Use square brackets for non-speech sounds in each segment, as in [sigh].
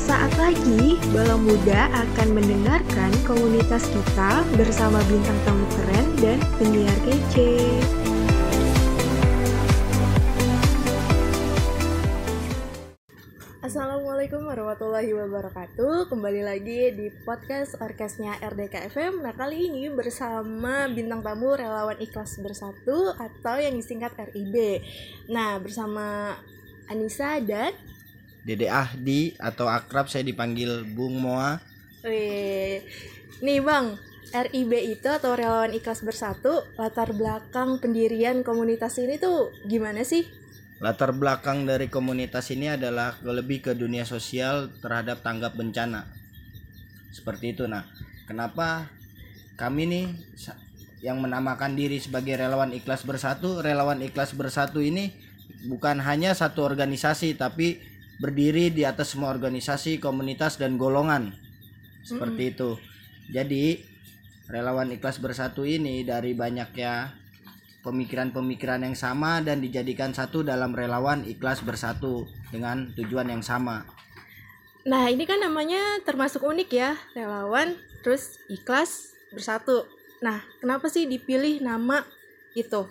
Sesaat lagi, Bala Muda akan mendengarkan komunitas kita bersama bintang tamu keren dan penyiar kece. Assalamualaikum warahmatullahi wabarakatuh. Kembali lagi di podcast orkesnya RDK FM Nah kali ini bersama bintang tamu relawan ikhlas bersatu Atau yang disingkat RIB Nah bersama Anissa dan Dede Ahdi atau akrab saya dipanggil Bung Moa. Wih. Nih Bang, RIB itu atau Relawan Ikhlas Bersatu, latar belakang pendirian komunitas ini tuh gimana sih? Latar belakang dari komunitas ini adalah lebih ke dunia sosial terhadap tanggap bencana. Seperti itu. Nah, kenapa kami nih yang menamakan diri sebagai Relawan Ikhlas Bersatu, Relawan Ikhlas Bersatu ini bukan hanya satu organisasi tapi berdiri di atas semua organisasi, komunitas dan golongan. Seperti mm -hmm. itu. Jadi relawan ikhlas bersatu ini dari banyaknya pemikiran-pemikiran yang sama dan dijadikan satu dalam relawan ikhlas bersatu dengan tujuan yang sama. Nah, ini kan namanya termasuk unik ya, relawan terus ikhlas bersatu. Nah, kenapa sih dipilih nama itu?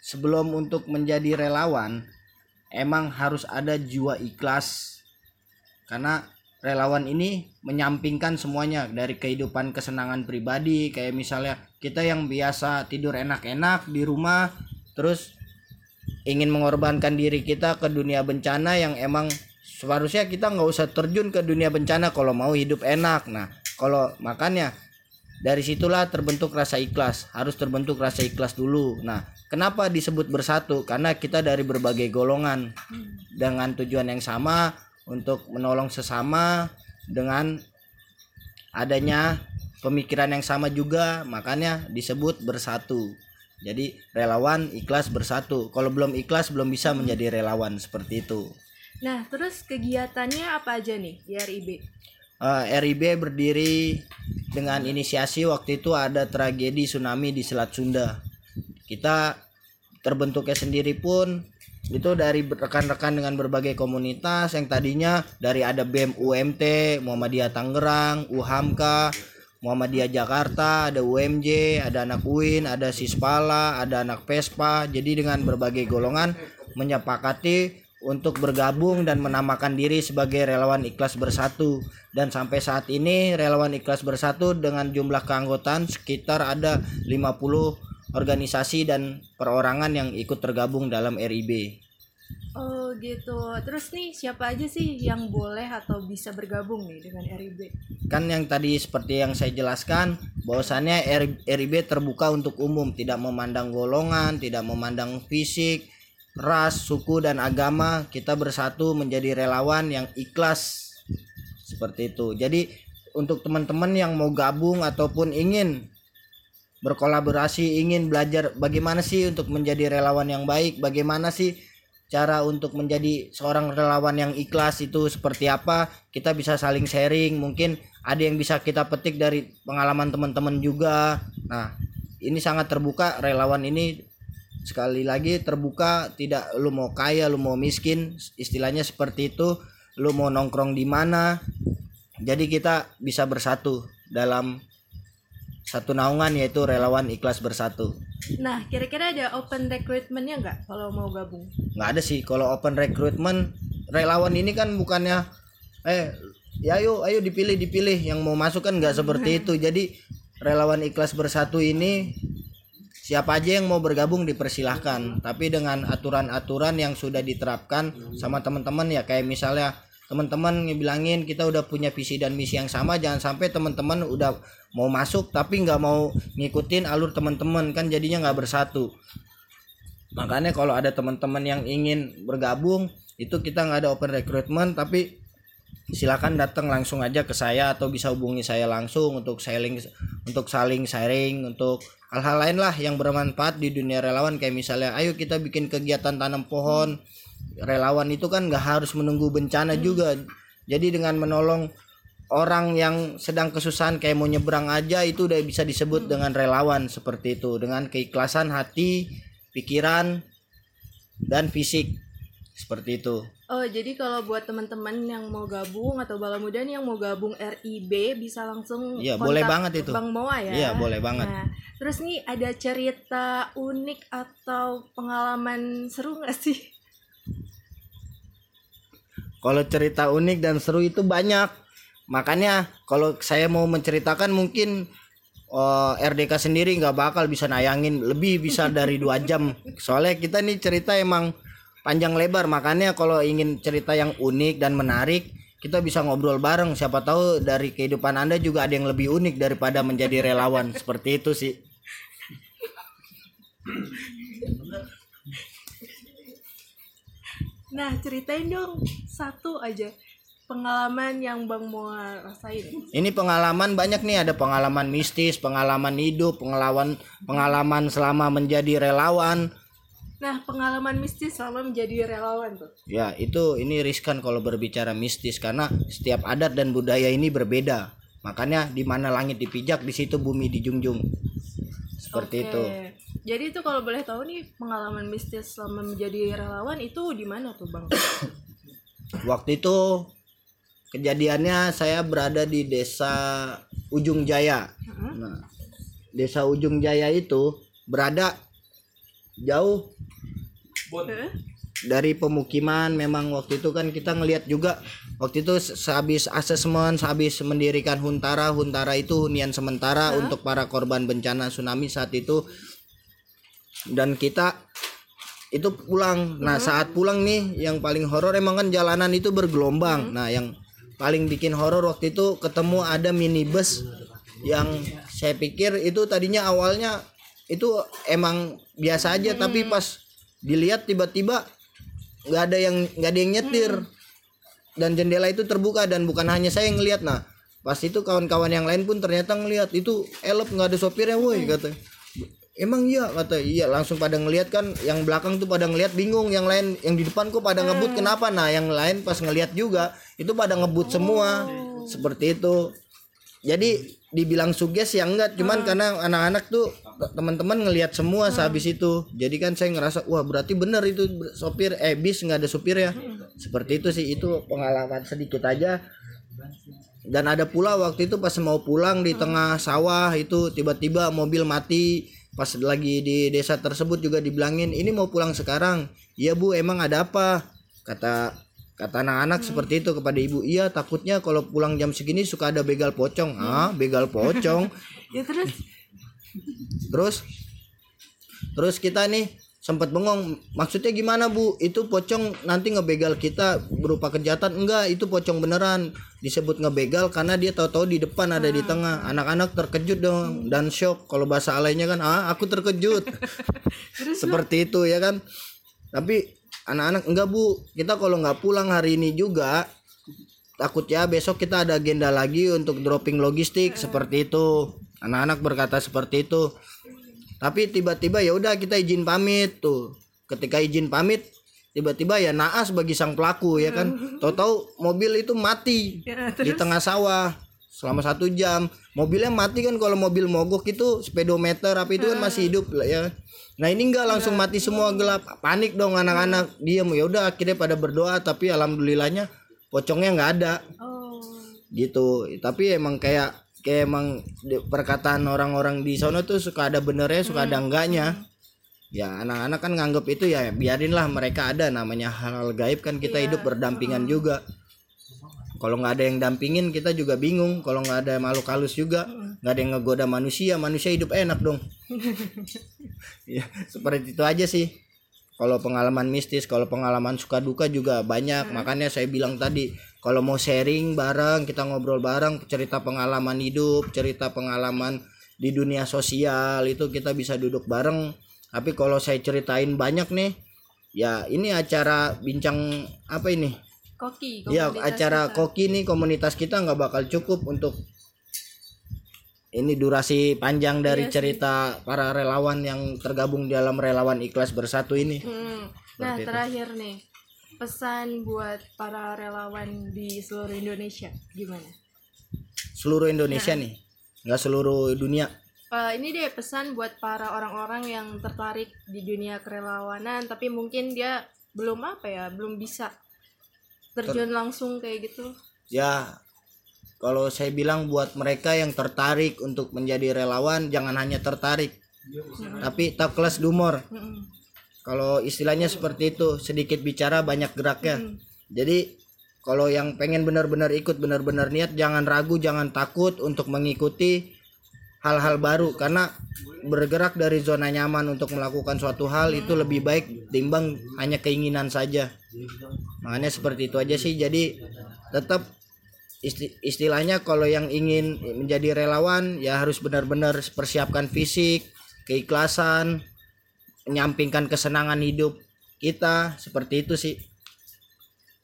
Sebelum untuk menjadi relawan, emang harus ada jiwa ikhlas. Karena relawan ini menyampingkan semuanya. Dari kehidupan kesenangan pribadi kayak misalnya kita yang biasa tidur enak-enak di rumah terus ingin mengorbankan diri kita ke dunia bencana yang emang seharusnya kita nggak usah terjun ke dunia bencana kalau mau hidup enak. Nah kalau makannya dari situlah terbentuk rasa ikhlas harus terbentuk rasa ikhlas dulu nah Kenapa disebut bersatu? Karena kita dari berbagai golongan dengan tujuan yang sama untuk menolong sesama dengan adanya pemikiran yang sama juga, makanya disebut bersatu. Jadi relawan ikhlas bersatu. Kalau belum ikhlas belum bisa menjadi relawan seperti itu. Nah, terus kegiatannya apa aja nih di RIB? Uh, eh, RIB berdiri dengan inisiasi waktu itu ada tragedi tsunami di Selat Sunda kita terbentuknya sendiri pun itu dari rekan-rekan dengan berbagai komunitas yang tadinya dari ada BEM UMT, Muhammadiyah Tangerang, UHAMKA, Muhammadiyah Jakarta, ada UMJ, ada anak UIN, ada Sispala, ada anak PESPA. Jadi dengan berbagai golongan menyepakati untuk bergabung dan menamakan diri sebagai relawan ikhlas bersatu dan sampai saat ini relawan ikhlas bersatu dengan jumlah keanggotaan sekitar ada 50 organisasi dan perorangan yang ikut tergabung dalam RIB. Oh gitu. Terus nih siapa aja sih yang boleh atau bisa bergabung nih dengan RIB? Kan yang tadi seperti yang saya jelaskan, bahwasannya RIB terbuka untuk umum, tidak memandang golongan, tidak memandang fisik, ras, suku dan agama. Kita bersatu menjadi relawan yang ikhlas. Seperti itu. Jadi untuk teman-teman yang mau gabung ataupun ingin berkolaborasi ingin belajar bagaimana sih untuk menjadi relawan yang baik bagaimana sih cara untuk menjadi seorang relawan yang ikhlas itu seperti apa kita bisa saling sharing mungkin ada yang bisa kita petik dari pengalaman teman-teman juga nah ini sangat terbuka relawan ini sekali lagi terbuka tidak lu mau kaya lu mau miskin istilahnya seperti itu lu mau nongkrong di mana jadi kita bisa bersatu dalam satu naungan yaitu relawan ikhlas bersatu. Nah, kira-kira ada open recruitmentnya nggak kalau mau gabung? Nggak ada sih. Kalau open recruitment relawan ini kan bukannya eh ya ayo ayo dipilih dipilih yang mau masuk kan nggak seperti itu. Jadi relawan ikhlas bersatu ini siapa aja yang mau bergabung dipersilahkan. Tapi dengan aturan-aturan yang sudah diterapkan sama teman-teman ya kayak misalnya teman-teman ngebilangin kita udah punya visi dan misi yang sama jangan sampai teman-teman udah mau masuk tapi nggak mau ngikutin alur teman-teman kan jadinya nggak bersatu makanya kalau ada teman-teman yang ingin bergabung itu kita nggak ada open recruitment tapi silakan datang langsung aja ke saya atau bisa hubungi saya langsung untuk saling untuk saling sharing untuk hal-hal lain lah yang bermanfaat di dunia relawan. Kayak misalnya ayo kita bikin kegiatan tanam pohon. Relawan itu kan nggak harus menunggu bencana hmm. juga. Jadi dengan menolong orang yang sedang kesusahan kayak mau nyebrang aja itu udah bisa disebut hmm. dengan relawan seperti itu. Dengan keikhlasan hati pikiran dan fisik seperti itu Oh, jadi kalau buat teman-teman yang mau gabung atau bala muda nih yang mau gabung RIB bisa langsung Iya, boleh banget itu. Bang Moa ya. Iya, boleh banget. Nah, terus nih ada cerita unik atau pengalaman seru nggak sih? Kalau cerita unik dan seru itu banyak. Makanya kalau saya mau menceritakan mungkin eh, RDK sendiri nggak bakal bisa nayangin lebih bisa dari dua jam. [laughs] Soalnya kita nih cerita emang panjang lebar. Makanya kalau ingin cerita yang unik dan menarik, kita bisa ngobrol bareng. Siapa tahu dari kehidupan Anda juga ada yang lebih unik daripada menjadi relawan. Seperti itu sih. Nah, ceritain dong satu aja pengalaman yang Bang Moa rasain. Ini pengalaman banyak nih, ada pengalaman mistis, pengalaman hidup, pengalaman pengalaman selama menjadi relawan. Nah, pengalaman mistis selama menjadi relawan tuh. Ya, itu ini riskan kalau berbicara mistis karena setiap adat dan budaya ini berbeda. Makanya di mana langit dipijak, di situ bumi dijunjung. Seperti itu. Oke. Jadi itu kalau boleh tahu nih pengalaman mistis selama menjadi relawan itu di mana tuh, Bang? [coughs] Waktu itu kejadiannya saya berada di desa Ujung Jaya. Nah, desa Ujung Jaya itu berada jauh. Heeh. dari pemukiman memang waktu itu kan kita ngelihat juga waktu itu se- sehabis asesmen sehabis mendirikan Huntara Huntara itu hunian sementara untuk para korban bencana tsunami saat itu. Dan kita itu pulang. Nah saat pulang nih yang paling horor emang kan jalanan itu bergelombang. Nah yang paling bikin horor waktu itu ketemu ada minibus yang saya pikir itu tadinya awalnya itu emang biasa aja tapi pas dilihat tiba-tiba nggak ada yang nggak ada yang nyetir. Dan jendela itu terbuka dan bukan hanya saya yang ngelihat nah pas itu kawan-kawan yang lain pun ternyata ngelihat itu elep nggak ada sopirnya woi kata. Emang iya kata. Iya langsung pada ngelihat kan yang belakang tuh pada ngelihat bingung. Yang lain yang di depan kok pada ngebut kenapa? Nah yang lain pas ngelihat juga itu pada ngebut semua. Seperti itu. Jadi dibilang suges ya enggak. Cuman karena anak-anak tuh teman-teman ngelihat semua sehabis itu. Jadi kan saya ngerasa wah berarti bener itu sopir. Eh bis nggak ada supir ya? Seperti itu sih itu pengalaman sedikit aja. Dan ada pula waktu itu pas mau pulang di tengah sawah itu tiba-tiba mobil mati. Pas lagi di desa tersebut juga dibilangin ini mau pulang sekarang. Iya bu emang ada apa? Kata kata anak-anak seperti itu kepada ibu. Iya takutnya kalau pulang jam segini suka ada begal pocong. Ah begal pocong? [laughs] Ya terus terus terus kita nih sempat bengong maksudnya gimana bu? Itu pocong nanti ngebegal kita berupa kejahatan? Enggak itu pocong beneran. Disebut ngebegal karena dia tahu-tahu di depan ada di tengah. Anak-anak terkejut dong dan shock kalau bahasa alainya kan ah aku terkejut. [laughs] Seperti itu ya kan? Tapi anak-anak enggak bu. Kita kalau nggak pulang hari ini juga takutnya besok kita ada agenda lagi untuk dropping logistik seperti itu anak-anak berkata seperti itu. Tapi tiba-tiba ya udah kita izin pamit tuh. Ketika izin pamit tiba-tiba ya naas bagi sang pelaku ya kan? [laughs] Tahu-tahu mobil itu mati ya, di tengah sawah selama satu jam. Mobilnya mati kan kalau mobil mogok itu speedometer apa itu kan masih hidup lah ya. Nah ini enggak langsung mati semua gelap. Panik dong anak-anak diam ya udah akhirnya pada berdoa tapi alhamdulillahnya pocongnya nggak ada. Oh. Gitu. Tapi emang kayak kayak emang perkataan orang-orang di sana tuh suka ada benernya suka ada enggaknya. Ya anak-anak kan nganggep itu ya biarinlah mereka ada namanya hal gaib kan kita hidup berdampingan juga. Kalau nggak ada yang dampingin kita juga bingung. Kalau nggak ada makhluk halus juga nggak ada yang ngegoda manusia manusia hidup enak dong. [laughs] Ya seperti itu aja sih. Kalau pengalaman mistis kalau pengalaman suka duka juga banyak. Makanya saya bilang tadi kalau mau sharing bareng kita ngobrol bareng cerita pengalaman hidup cerita pengalaman di dunia sosial itu kita bisa duduk bareng tapi kalau saya ceritain banyak nih ya ini acara bincang apa ini koki ya acara kita. koki nih komunitas kita nggak bakal cukup untuk ini durasi panjang dari Iya cerita para relawan yang tergabung dalam relawan ikhlas bersatu ini Hmm. Nah, Seperti itu. terakhir nih. Pesan buat para relawan di seluruh Indonesia gimana? seluruh Indonesia Nah. nih nggak seluruh dunia Eh, ini deh pesan buat para orang-orang yang tertarik di dunia kerelawanan tapi mungkin dia belum apa ya belum bisa terjun langsung kayak gitu ya kalau saya bilang buat mereka yang tertarik untuk menjadi relawan jangan hanya tertarik tapi tak kelas dumor Mm-mm. Kalau istilahnya seperti itu sedikit bicara banyak geraknya. Mm. jadi kalau yang pengen benar-benar ikut benar-benar niat jangan ragu jangan takut untuk mengikuti hal-hal baru. Karena bergerak dari zona nyaman untuk melakukan suatu hal itu lebih baik timbang hanya keinginan saja. Makanya seperti itu aja sih. Jadi tetap isti- istilahnya kalau yang ingin menjadi relawan ya harus benar-benar persiapkan fisik keikhlasan menyampingkan kesenangan hidup kita seperti itu sih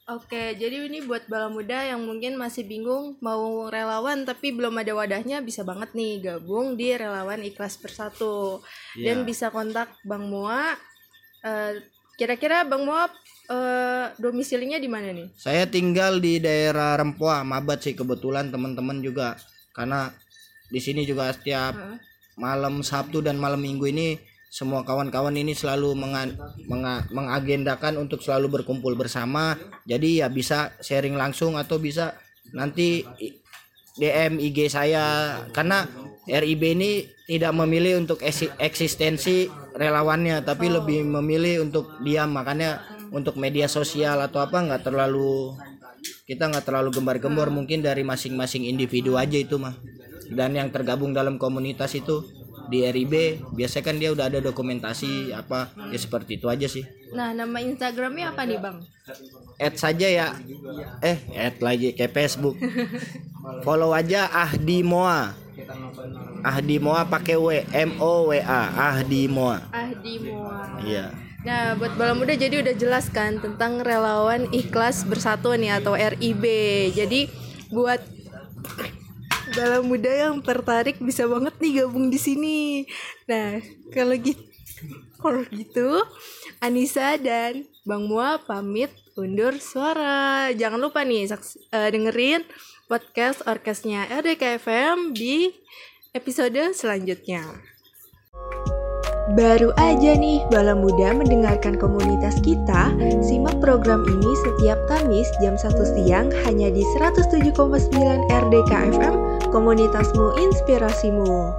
Oke, jadi ini buat bala muda yang mungkin masih bingung mau relawan tapi belum ada wadahnya bisa banget nih gabung di relawan ikhlas bersatu dan Iya. bisa kontak Bang Moa. Eh, Kira-kira Bang Moa eh, domisilinya di mana nih? Saya tinggal di daerah Rempoa, Mabat sih kebetulan teman-teman juga karena di sini juga setiap Heeh. malam Sabtu dan malam Minggu ini semua kawan-kawan ini selalu menga- menga- mengagendakan untuk selalu berkumpul bersama. Jadi ya bisa sharing langsung atau bisa nanti DM IG saya. Karena RIB ini tidak memilih untuk eksistensi relawannya tapi lebih memilih untuk diam. Makanya untuk media sosial atau apa nggak terlalu kita nggak terlalu gembar-gembor. Mungkin dari masing-masing individu aja itu mah. Dan yang tergabung dalam komunitas itu di RIB biasanya kan dia udah ada dokumentasi apa ya seperti itu aja sih Nah, nama Instagramnya apa nih Bang? add saja ya eh add lagi kayak Facebook [laughs] follow aja Ahdi Moa Ahdi Moa pakai W M O W A Ahdi Moa Ahdi Moa. iya Nah, buat bala muda jadi udah jelas kan tentang relawan ikhlas bersatu nih atau RIB. Jadi buat bala muda yang tertarik bisa banget nih gabung di sini. Nah, kalau gitu kalau gitu Anissa dan Bang Mua pamit undur suara. Jangan lupa nih saks- eh, dengerin podcast orkesnya RDKFM di episode selanjutnya. Baru aja nih Bala Muda mendengarkan komunitas kita, simak program ini setiap Kamis jam 1 siang hanya di 107,9 RDK FM, komunitasmu inspirasimu.